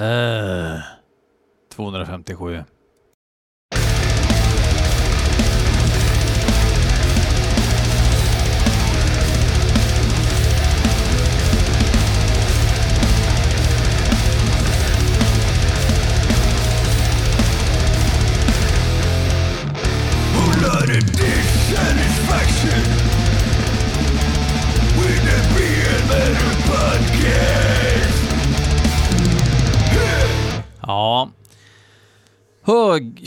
Eh. Uh, 257.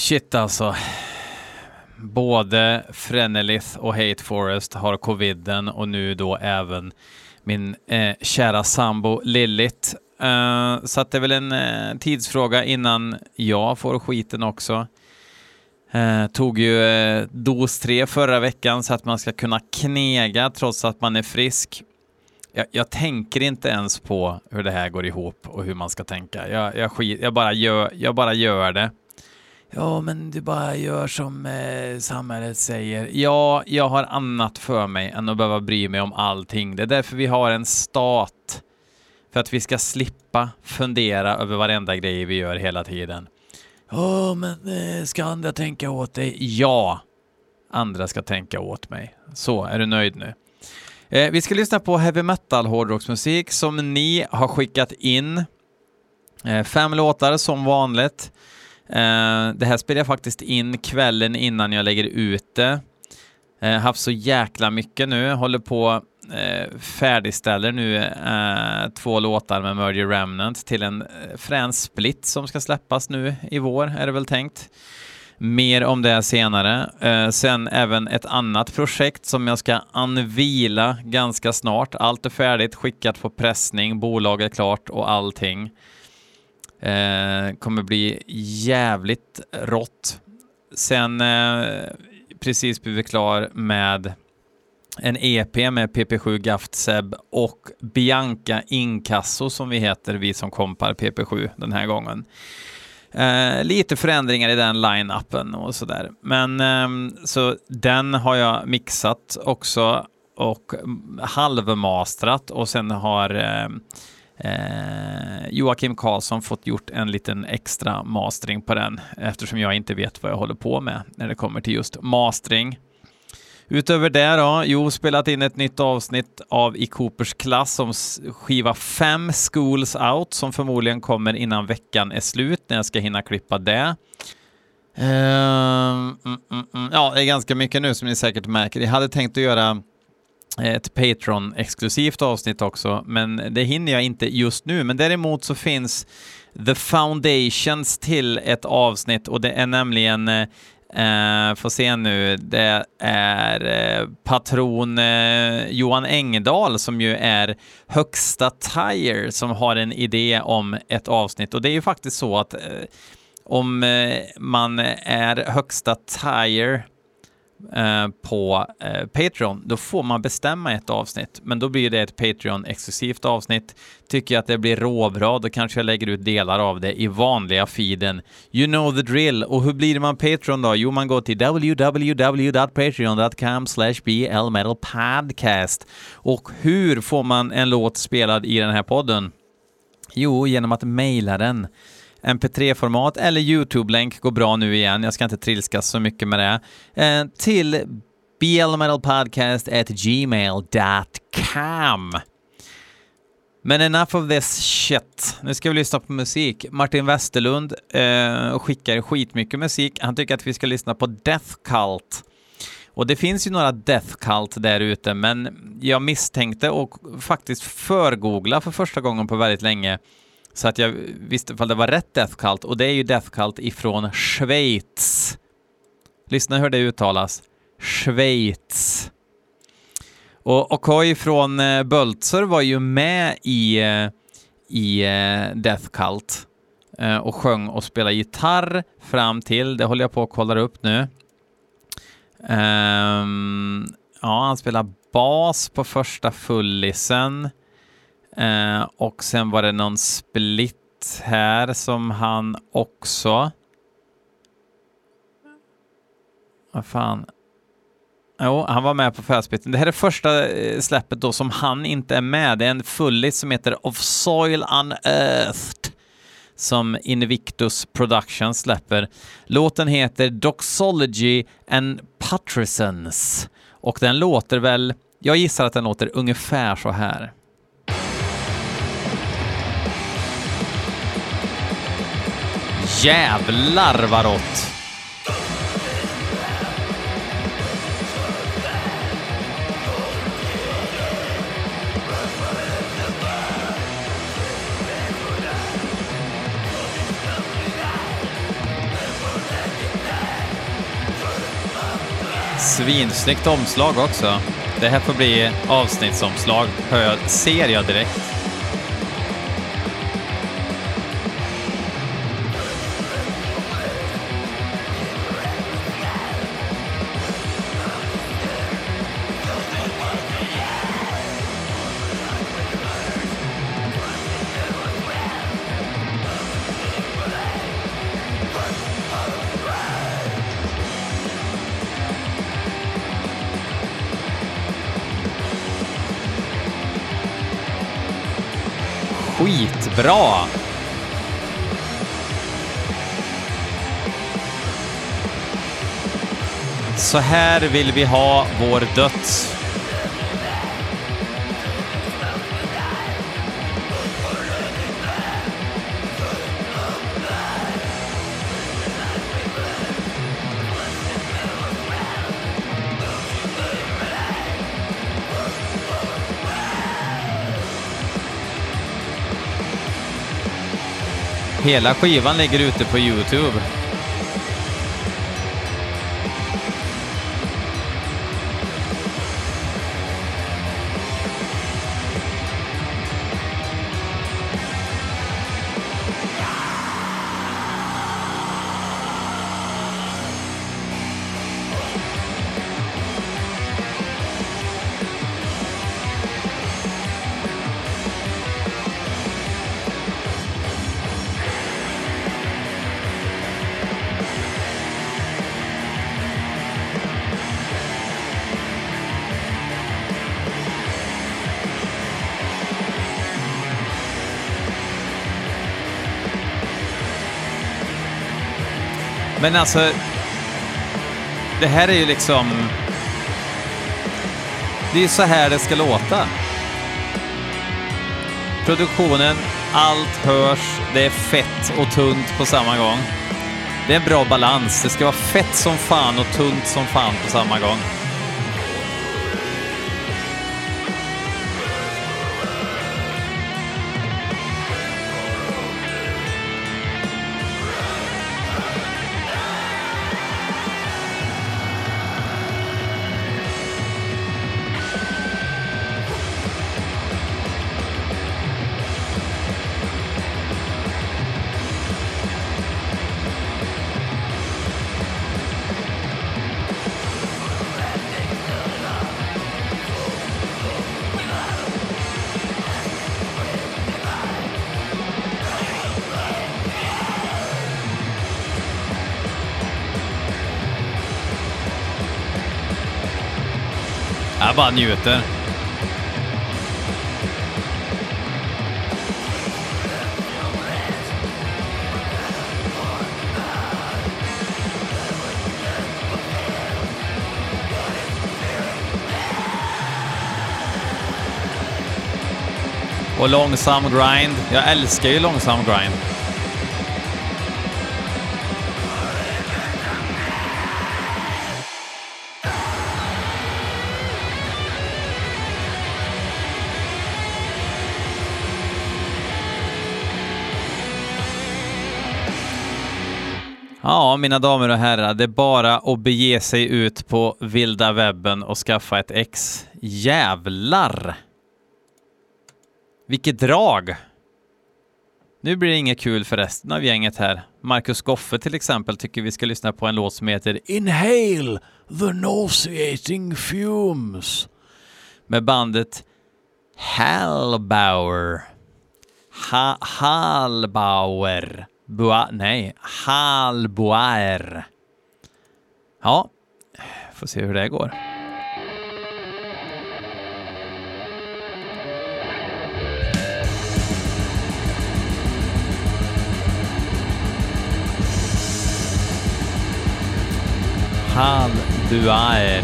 Shit alltså. Både Frenelith och Hate Forest har coviden och nu då även min eh, kära sambo Lillit. Uh, så att det är väl en eh, tidsfråga innan jag får skiten också. Uh, tog ju uh, dos 3 förra veckan så att man ska kunna knega trots att man är frisk jag, jag, tänker inte ens på hur det här går ihop och hur man ska tänka. Jag, jag, skit, jag, bara, gör, jag bara gör det. Ja, men du bara gör som eh, samhället säger. Ja, jag har annat för mig än att behöva bry mig om allting. Det är därför vi har en stat. För att vi ska slippa fundera över varenda grej vi gör hela tiden. Ja, men eh, ska andra tänka åt dig? Ja, andra ska tänka åt mig. Så, är du nöjd nu? Eh, vi ska lyssna på heavy metal hårdrocksmusik som ni har skickat in. Eh, fem låtar som vanligt. Eh, det här spelar jag faktiskt in kvällen innan jag lägger ut det. Eh, haft så jäkla mycket nu, håller på eh, färdigställer nu eh, två låtar med Murder Remnant till en eh, frän split som ska släppas nu i vår, är det väl tänkt. Mer om det senare. Eh, sen även ett annat projekt som jag ska anvila ganska snart. Allt är färdigt, skickat på pressning, bolaget är klart och allting. Eh, kommer bli jävligt rått. Sen eh, precis blivit klar med en EP med PP7 Gaft Seb och Bianca Inkasso som vi heter, vi som kompar PP7 den här gången. Eh, lite förändringar i den line-upen och sådär. Men eh, så den har jag mixat också och halvmastrat och sen har ehm, eh, Joakim Karlsson fått gjort en liten extra mastering på den eftersom jag inte vet vad jag håller på med när det kommer till just mastering. Utöver det då, jo, spelat in ett nytt avsnitt av I Coopers klass om skiva 5, Schools Out, som förmodligen kommer innan veckan är slut, när jag ska hinna klippa det. Uh, mm, mm. Ja, det är ganska mycket nu som ni säkert märker. Jag hade tänkt att göra ett Patreon-exklusivt avsnitt också, men det hinner jag inte just nu. Men däremot så finns The Foundations till ett avsnitt och det är nämligen eh, Uh, får se nu, det är uh, patron uh, Johan Engdahl som ju är högsta Tire som har en idé om ett avsnitt och det är ju faktiskt så att eh, om man är högsta Tire Eh, på eh, Patreon, då får man bestämma ett avsnitt, men då blir det ett Patreon-exklusivt avsnitt. Tycker jag att det blir råbra, då kanske jag lägger ut delar av det i vanliga feeden. You know the drill. Och hur blir man Patreon då? Jo, man går till www.patreon.com blmetalpodcast. Och hur får man en låt spelad i den här podden? Jo, genom att mejla den mp3-format eller YouTube-länk går bra nu igen. Jag ska inte trilskas så mycket med det. Eh, till blmetalpodcast@gmail.com. Men enough of this shit. Nu ska vi lyssna på musik. Martin Westerlund eh, skickar skitmycket musik. Han tycker att vi ska lyssna på Death Cult. Och det finns ju några Death Cult där ute, men jag misstänkte och faktiskt förgoogla för första gången på väldigt länge så att jag visste ifall det var rätt Death Cult och det är ju Death Cult ifrån Schweiz. Lyssna hur det uttalas. Schweiz. Och Okoy från eh, Böltzer var ju med i, eh, i eh, Death Cult eh, och sjöng och spelade gitarr fram till, det håller jag på att kolla upp nu. Um, ja, han spelar bas på första fullisen. Eh, och sen var det någon split här som han också... Vad fan? Jo, han var med på förspiten. Det här är första eh, släppet då som han inte är med. Det är en fullis som heter Of Soil Unearthed som Invictus Productions släpper. Låten heter Doxology and Patricens och den låter väl, jag gissar att den låter ungefär så här. Jävlar vad rått! Svinsnyggt omslag också. Det här får bli avsnittsomslag, hör ser jag direkt. Bra! Så här vill vi ha vår döds. Hela skivan ligger ute på Youtube. Men alltså, det här är ju liksom... Det är ju så här det ska låta. Produktionen, allt hörs, det är fett och tunt på samma gång. Det är en bra balans. Det ska vara fett som fan och tunt som fan på samma gång. Bara njuter. Och långsam grind. Jag älskar ju långsam grind. Ja, mina damer och herrar, det är bara att bege sig ut på vilda webben och skaffa ett ex. Jävlar! Vilket drag! Nu blir det inget kul för resten av gänget här. Marcus Goffe till exempel tycker vi ska lyssna på en låt som heter Inhale the nauseating fumes med bandet Hallbauer. Ha Hallbauer. Boa, nej, Halboaer. Ja, får se hur det går. Halduaer.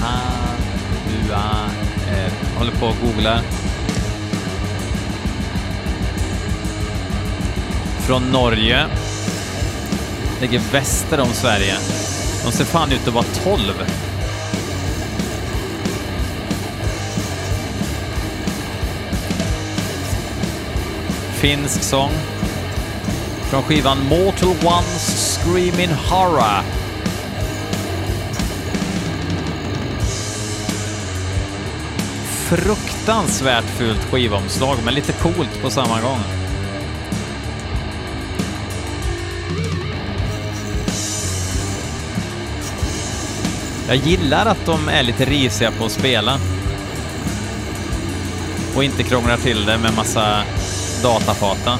Halduaer. Håller på att googla. Från Norge. Ligger väster om Sverige. De ser fan ut att vara 12. Finsk sång. Från skivan Mortal Ones Screaming Horror. Fruktansvärt fult skivomslag, men lite coolt på samma gång. Jag gillar att de är lite risiga på att spela. Och inte krånglar till det med massa datafata.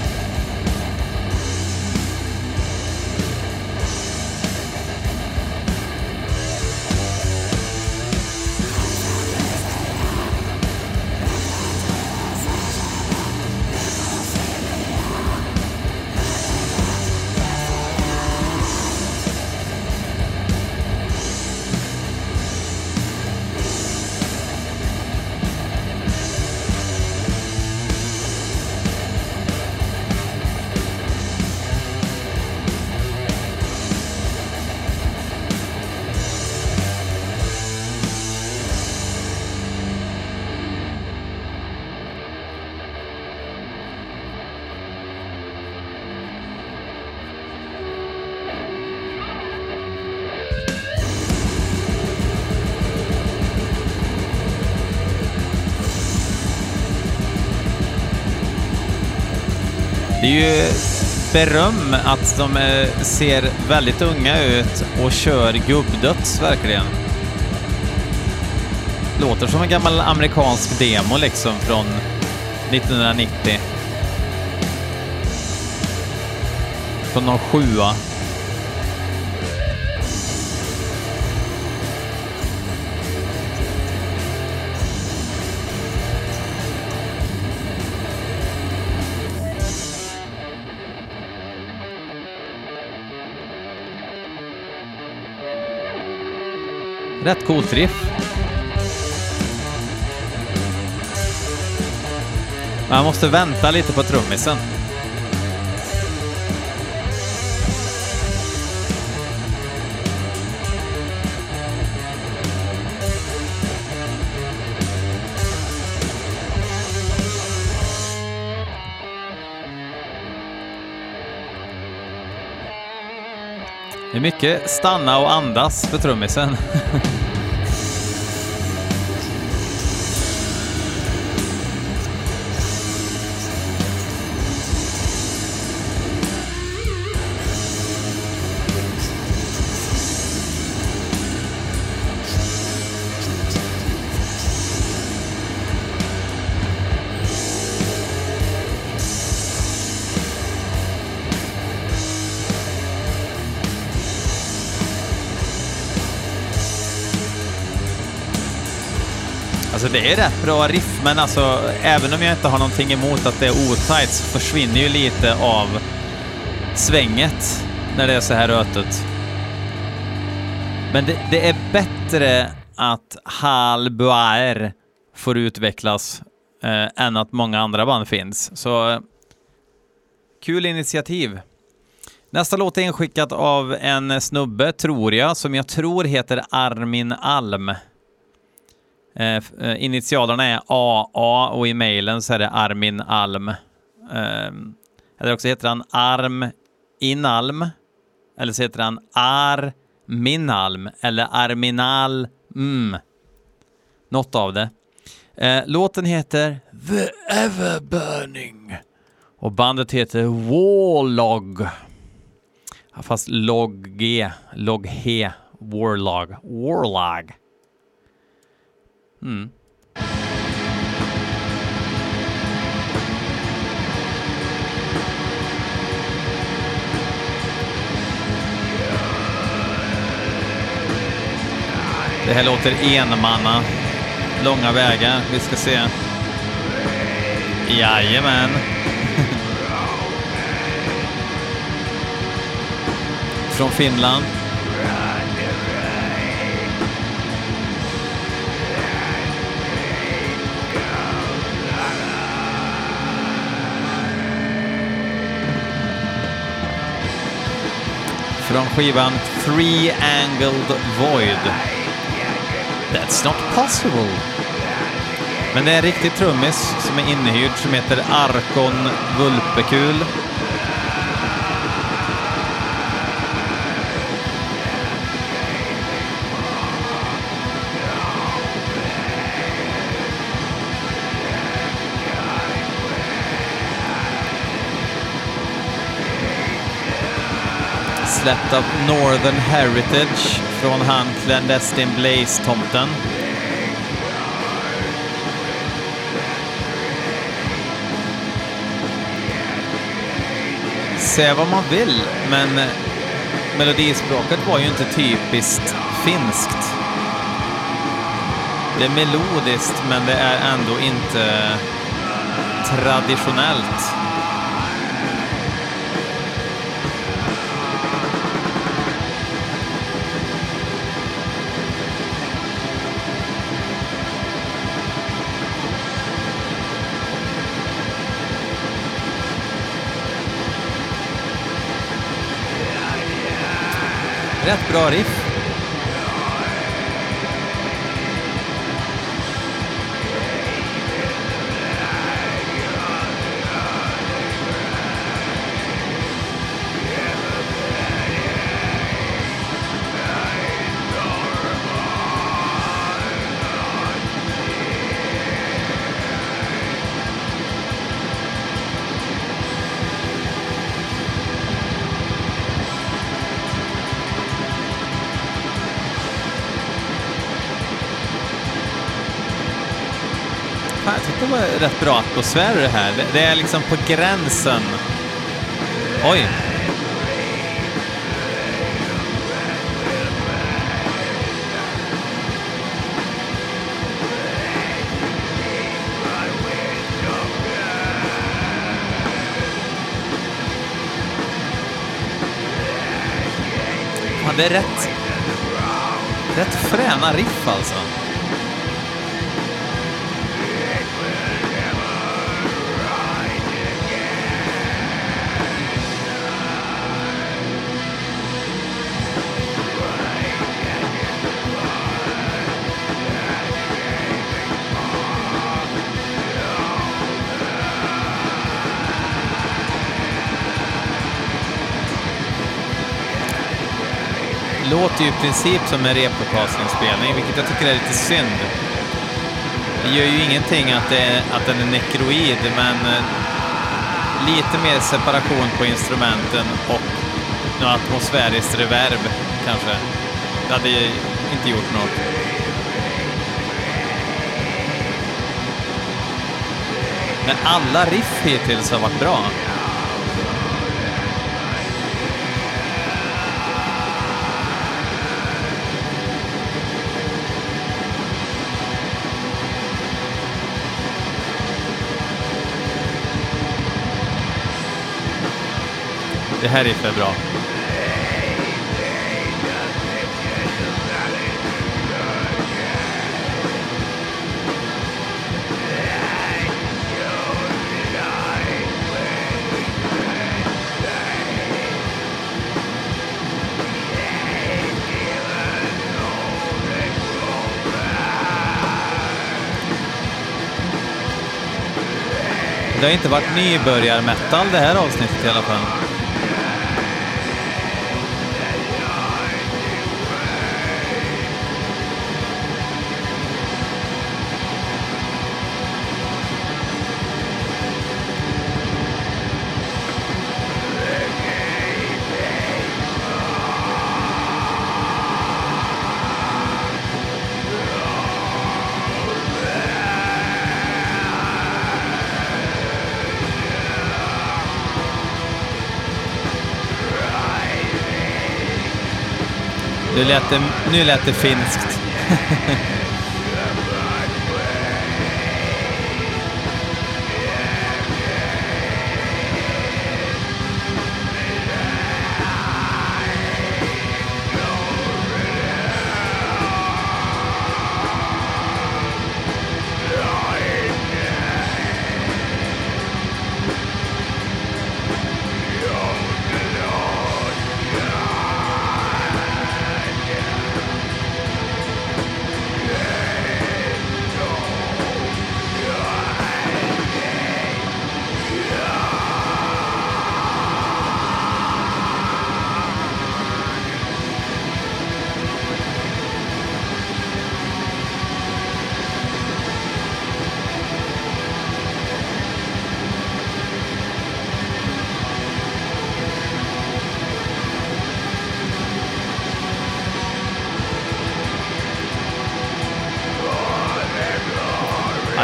Ju beröm att de eh, ser väldigt unga ut och kör gubbdöds verkligen. Låter som en gammal amerikansk demo liksom från 1990. Från någon sjua. Rätt coolt riff. Man måste vänta lite på trummisen. Det är mycket stanna och andas för trummisen. är rätt bra riff, men alltså även om jag inte har någonting emot att det är otajt så försvinner ju lite av svänget när det är så här rötet. Men det, det är bättre att HAL-BUAER får utvecklas eh, än att många andra band finns. Så eh, kul initiativ. Nästa låt är inskickat av en snubbe, tror jag, som jag tror heter Armin Alm. Eh, eh, initialerna är AA och i mejlen så är det Armin Alm. Eh, eller också heter han Arm Inalm. Eller så heter han Arminalm eller Arminal mm. Något av det. Eh, låten heter The Everburning och bandet heter Warlog. Fast log G, log he, Warlog, Warlog. Mm. Det här låter enmanna. Långa vägar. Vi ska se. Jajamän. Från Finland. Från skivan Three Angled Void. That's not possible. Men det är en riktig trummis som är inhyrd som heter Arkon Vulpekul. Släppt av Northern Heritage från han Clandestine Blaze-tomten. Säga vad man vill, men melodispråket var ju inte typiskt finskt. Det är melodiskt, men det är ändå inte traditionellt. Rätt bra riff. Fan, jag var rätt bra atmosfär i det här. Det, det är liksom på gränsen. Oj. Det är rätt, rätt fräna riff alltså. Låter ju i princip som en replokastinspelning, vilket jag tycker är lite synd. Det gör ju ingenting att, det, att den är nekroid, men eh, lite mer separation på instrumenten och något atmosfäriskt reverb kanske. Det hade ju inte gjort något. Men alla riff hittills har varit bra. Det här är för bra. Det har inte varit nybörjar-metal det här avsnittet i alla fall. Lät det, nu lät det finskt.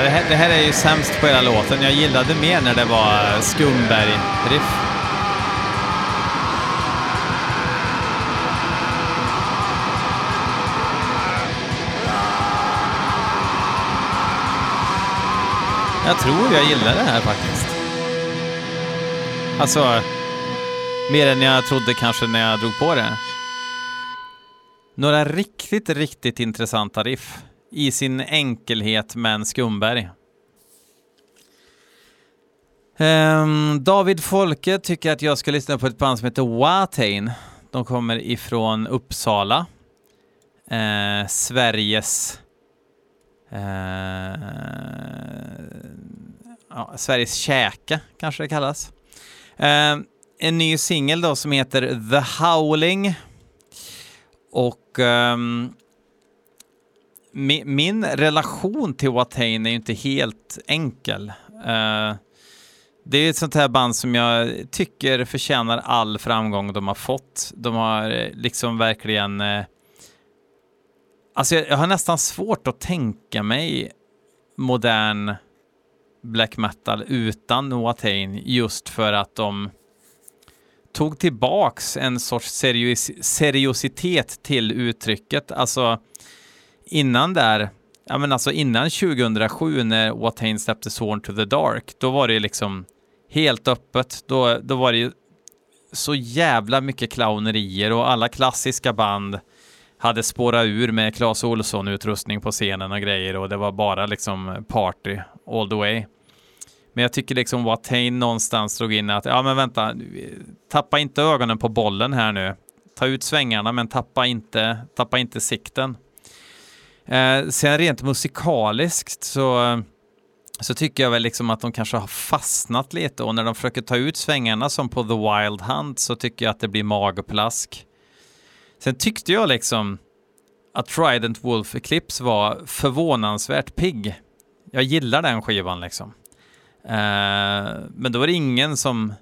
det, här, det här är ju sämst på hela låten. Jag gillade mer när det var Skumberg-riff. Jag tror jag gillar det här faktiskt. Alltså, mer än jag trodde kanske när jag drog på det. Några riktigt, riktigt intressanta riff i sin enkelhet men Skumberg. Um, David Folke tycker att jag ska lyssna på ett band som heter Watain. De kommer ifrån Uppsala. Uh, Sveriges uh, ja, Sveriges käke kanske det kallas. Uh, en ny singel då som heter The Howling. Och um, min, relation till Watain är ju inte helt enkel. Uh, det är ett sånt här band som jag tycker förtjänar all framgång de har fått. De har eh, liksom verkligen... Uh, alltså jag, jag har nästan svårt att tänka mig modern black metal utan Watain just för att de tog tillbaks en sorts serios seriositet till uttrycket. Alltså innan där, ja men alltså innan 2007 när Watain släppte Sworn to the Dark, då var det liksom helt öppet. Då, då var det ju så jävla mycket clownerier och alla klassiska band hade spårat ur med Clas Olsson-utrustning på scenen och grejer och det var bara liksom party all the way. Men jag tycker liksom Watain någonstans drog in att, ja men vänta, tappa inte ögonen på bollen här nu. Ta ut svängarna men tappa inte, tappa inte sikten. Eh, sen rent musikaliskt så, så tycker jag väl liksom att de kanske har fastnat lite och när de försöker ta ut svängarna som på The Wild Hunt så tycker jag att det blir magplask. Sen tyckte jag liksom att Trident Wolf Eclipse var förvånansvärt pigg. Jag gillar den skivan liksom. Eh, men då var det ingen som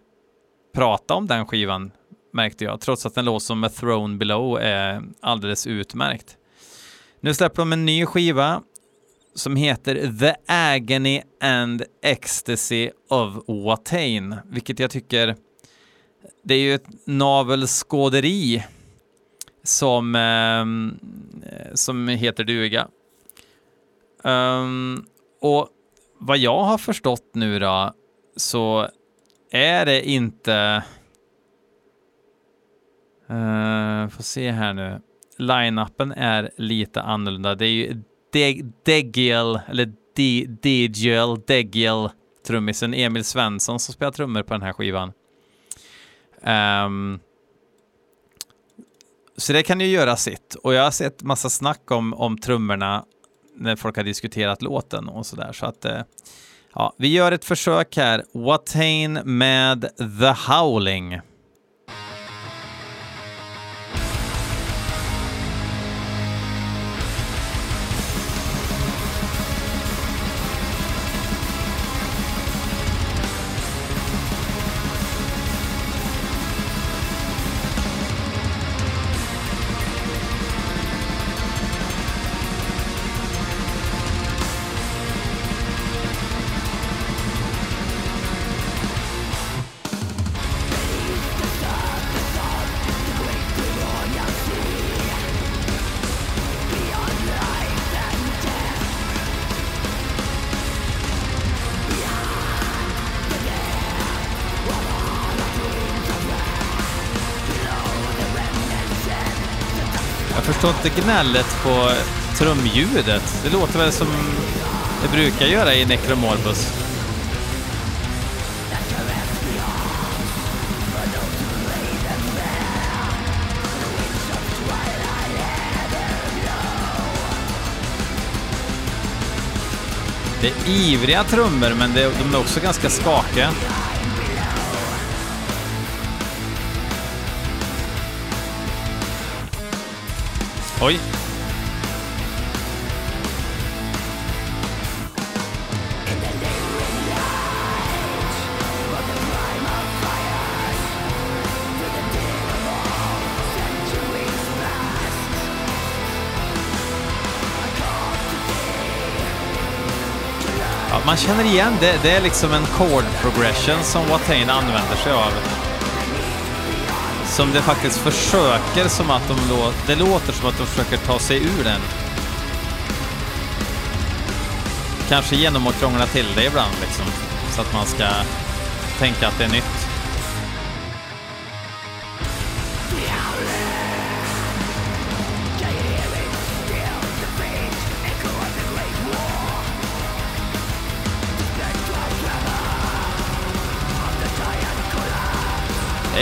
pratade om den skivan märkte jag, trots att den låt som A Throne Below är alldeles utmärkt. Nu släpper de en ny skiva som heter The Agony and Ecstasy of Watain, vilket jag tycker det är ju ett navelskåderi som, eh, som heter duga. Um, och vad jag har förstått nu då, så är det inte... Uh, får se här nu line-upen är lite annorlunda. Det är ju Degiel, eller Degiel, Degiel, trummisen Emil Svensson som spelar trummor på den här skivan. Um, så det kan ju göra sitt. Och jag har sett massa snack om, om trummorna när folk har diskuterat låten och sådär. Så att, eh, ja, vi gör ett försök här. Watain med The Howling. Förstår inte gnället på trumljudet. Det låter väl som det brukar göra i Necromorbus. Det är ivriga trummor, men de är också ganska skakiga. Oj. man känner igen det. Det är liksom en chord progression som Watain använder sig av. Som det faktiskt försöker som att de låter... Det låter som att de försöker ta sig ur den. Kanske genom att krångla till det ibland liksom. Så att man ska tänka att det är nytt.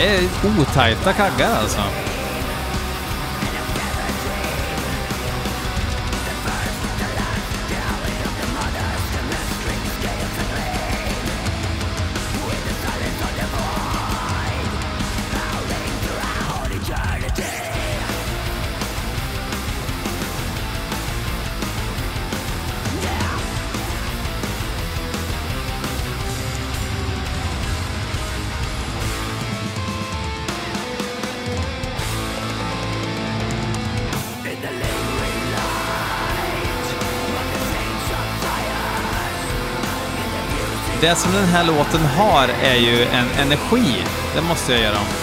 Det är otajta kaggar alltså. Det som den här låten har är ju en energi. Det måste jag göra. om.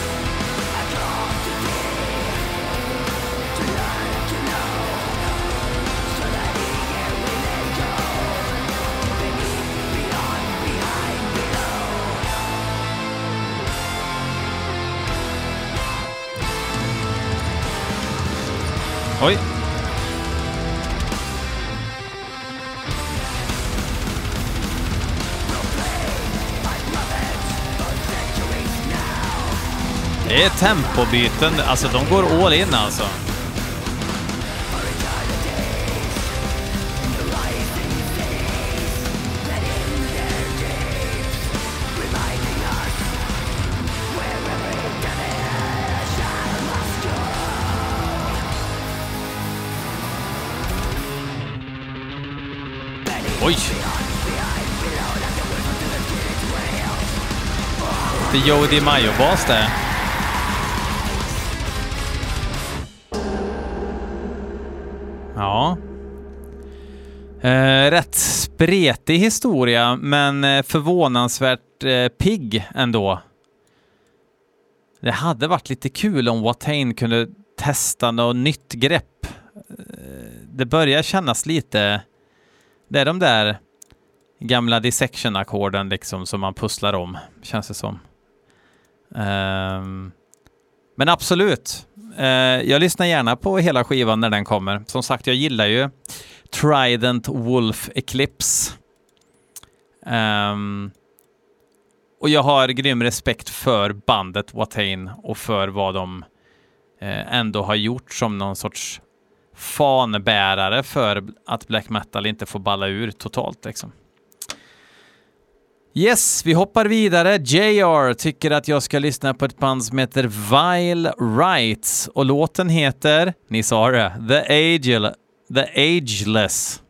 Det är tempobyten, alltså de går all in alltså. Oj! Det är Joe DiMaggio-bas det. Spretig historia, men eh, förvånansvärt eh, pigg ändå. Det hade varit lite kul om Watain kunde testa något nytt grepp. Eh, det börjar kännas lite... Det är de där gamla dissection-ackorden liksom som man pusslar om, känns det som. Um, men absolut, uh, jag lyssnar gärna på hela skivan när den kommer. Som sagt, jag gillar ju Trident Wolf Eclipse. Um, och jag har grym respekt för bandet Watain och för vad de eh, ändå har gjort som någon sorts fanbärare för att black metal inte får balla ur totalt liksom. Yes, vi hoppar vidare. JR tycker att jag ska lyssna på ett band som heter Vile Rights och låten heter, ni sa det, The, Agel, The Ageless.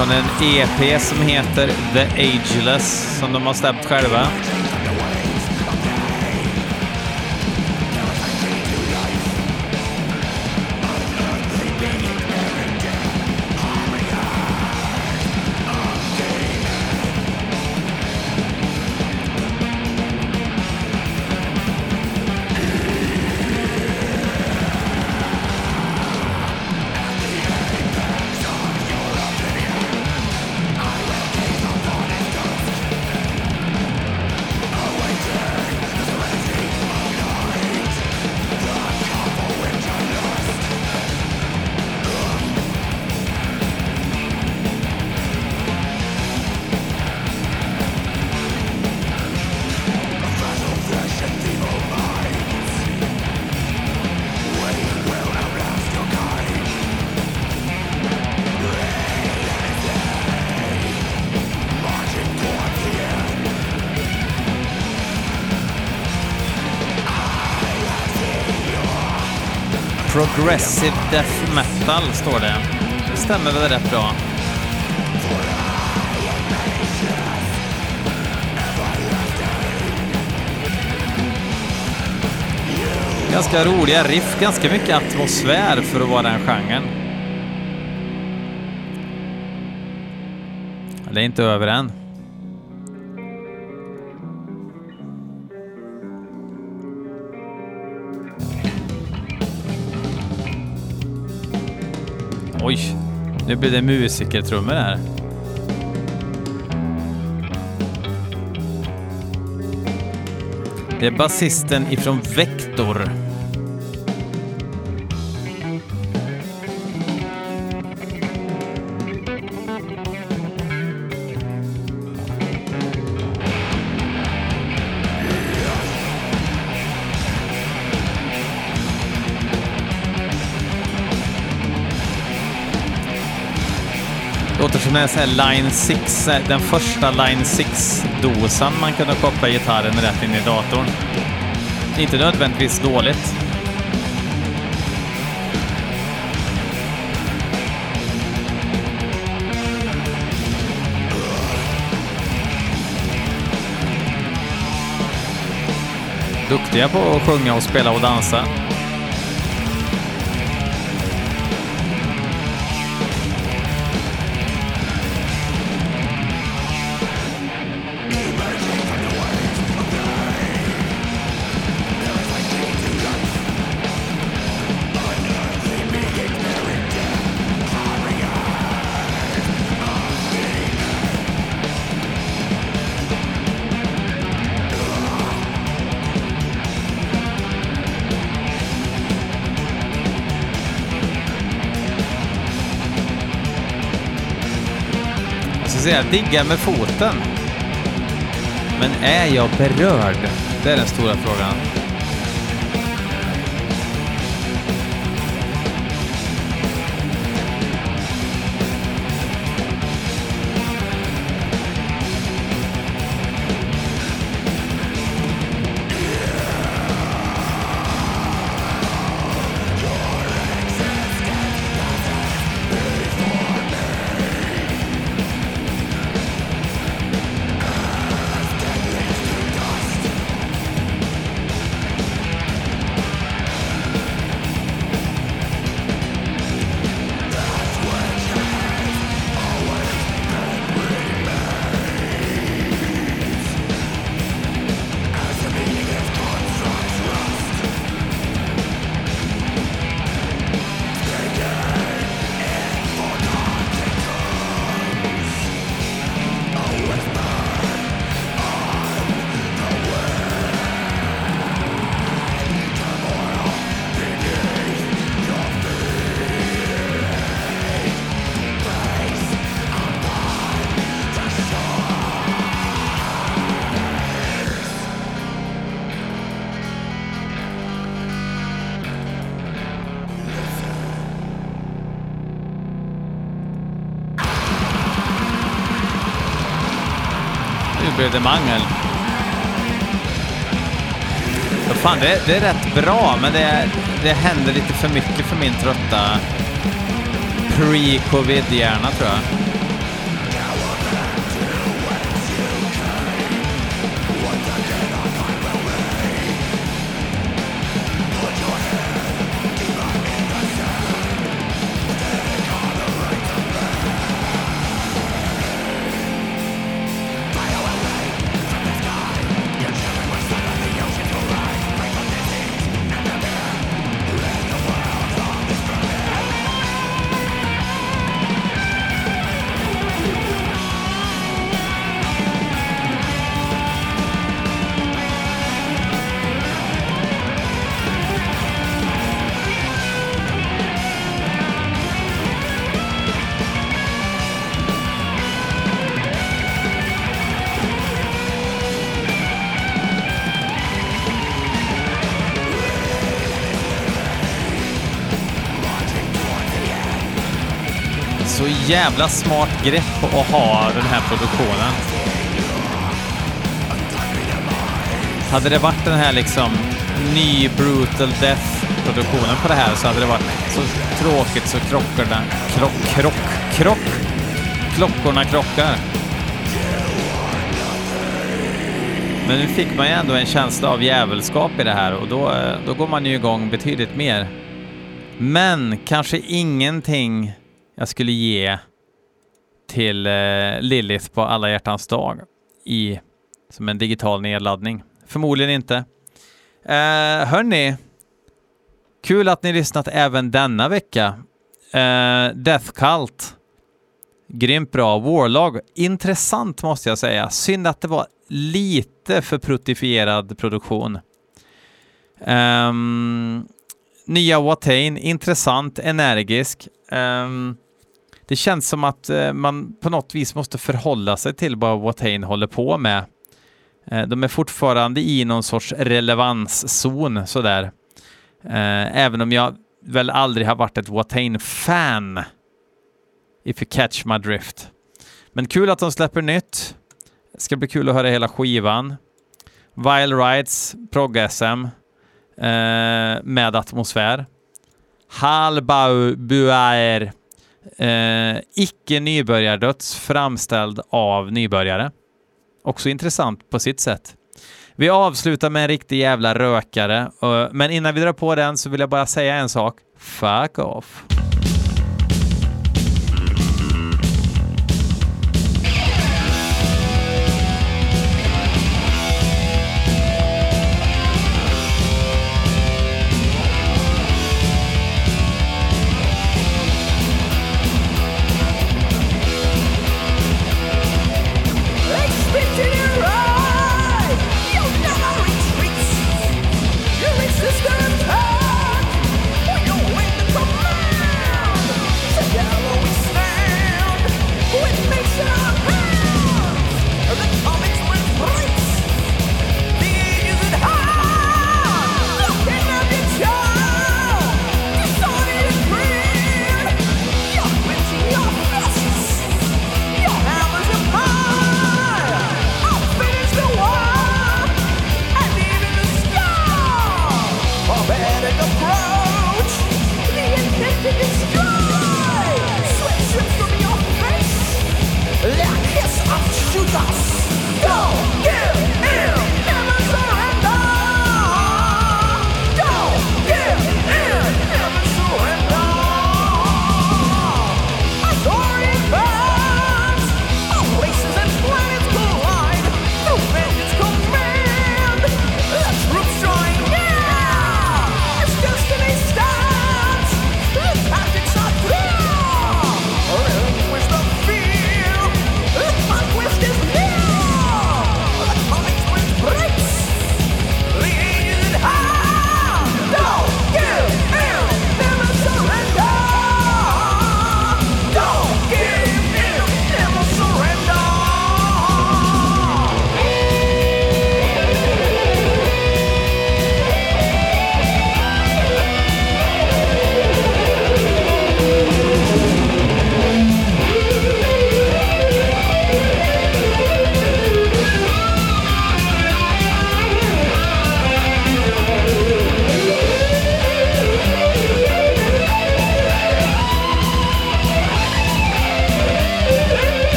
Från en EP som heter The Ageless, som de har släppt själva. Progressive Death Metal står det. Det stämmer väl rätt bra. Ganska roliga riff, ganska mycket atmosfär för att vara den genren. Det är inte över än. Nu blir det musikertrummor här. Det är basisten ifrån Vector. Som är såhär Line 6, eh, den första Line 6-dosan man kunde koppla gitarren rätt in i datorn. Inte nödvändigtvis dåligt. Duktiga på att sjunga och spela och dansa. Jag säga, diggar med foten. Men är jag berörd? Det är den stora frågan. Blev det mangel. Så fan, det, det är rätt bra, men det, det händer lite för mycket för min trötta pre-covid-hjärna, tror jag. Jävla smart grepp att ha den här produktionen. Hade det varit den här liksom ny brutal death produktionen på det här så hade det varit så tråkigt så krockarna... Krock, krock, krock! Klockorna krockar. Men nu fick man ju ändå en känsla av jävelskap i det här och då, eh, då går man ju igång betydligt mer. Men kanske ingenting jag skulle ge till eh, Lilith på alla hjärtans dag i, som en digital nedladdning. Förmodligen inte. Eh, hörni, kul att ni lyssnat även denna vecka. Eh, Death Cult. Grymt bra. Warlog. Intressant måste jag säga. Synd att det var lite för pruttifierad produktion. Um, nya Watain. Intressant, energisk. Um, det känns som att eh, man på något vis måste förhålla sig till vad Watain håller på med. Eh, de är fortfarande i någon sorts relevanszon sådär. Eh, även om jag väl aldrig har varit ett Watain-fan. If you catch my drift. Men kul att de släpper nytt. Det ska bli kul att höra hela skivan. Vile Rides, prog-SM med atmosfär. Halbau Buaer, eh, icke nybörjardöds framställd av nybörjare. Också intressant på sitt sätt. Vi avslutar med en riktig jävla rökare, eh, men innan vi drar på den så vill jag bara säga en sak. Fuck off.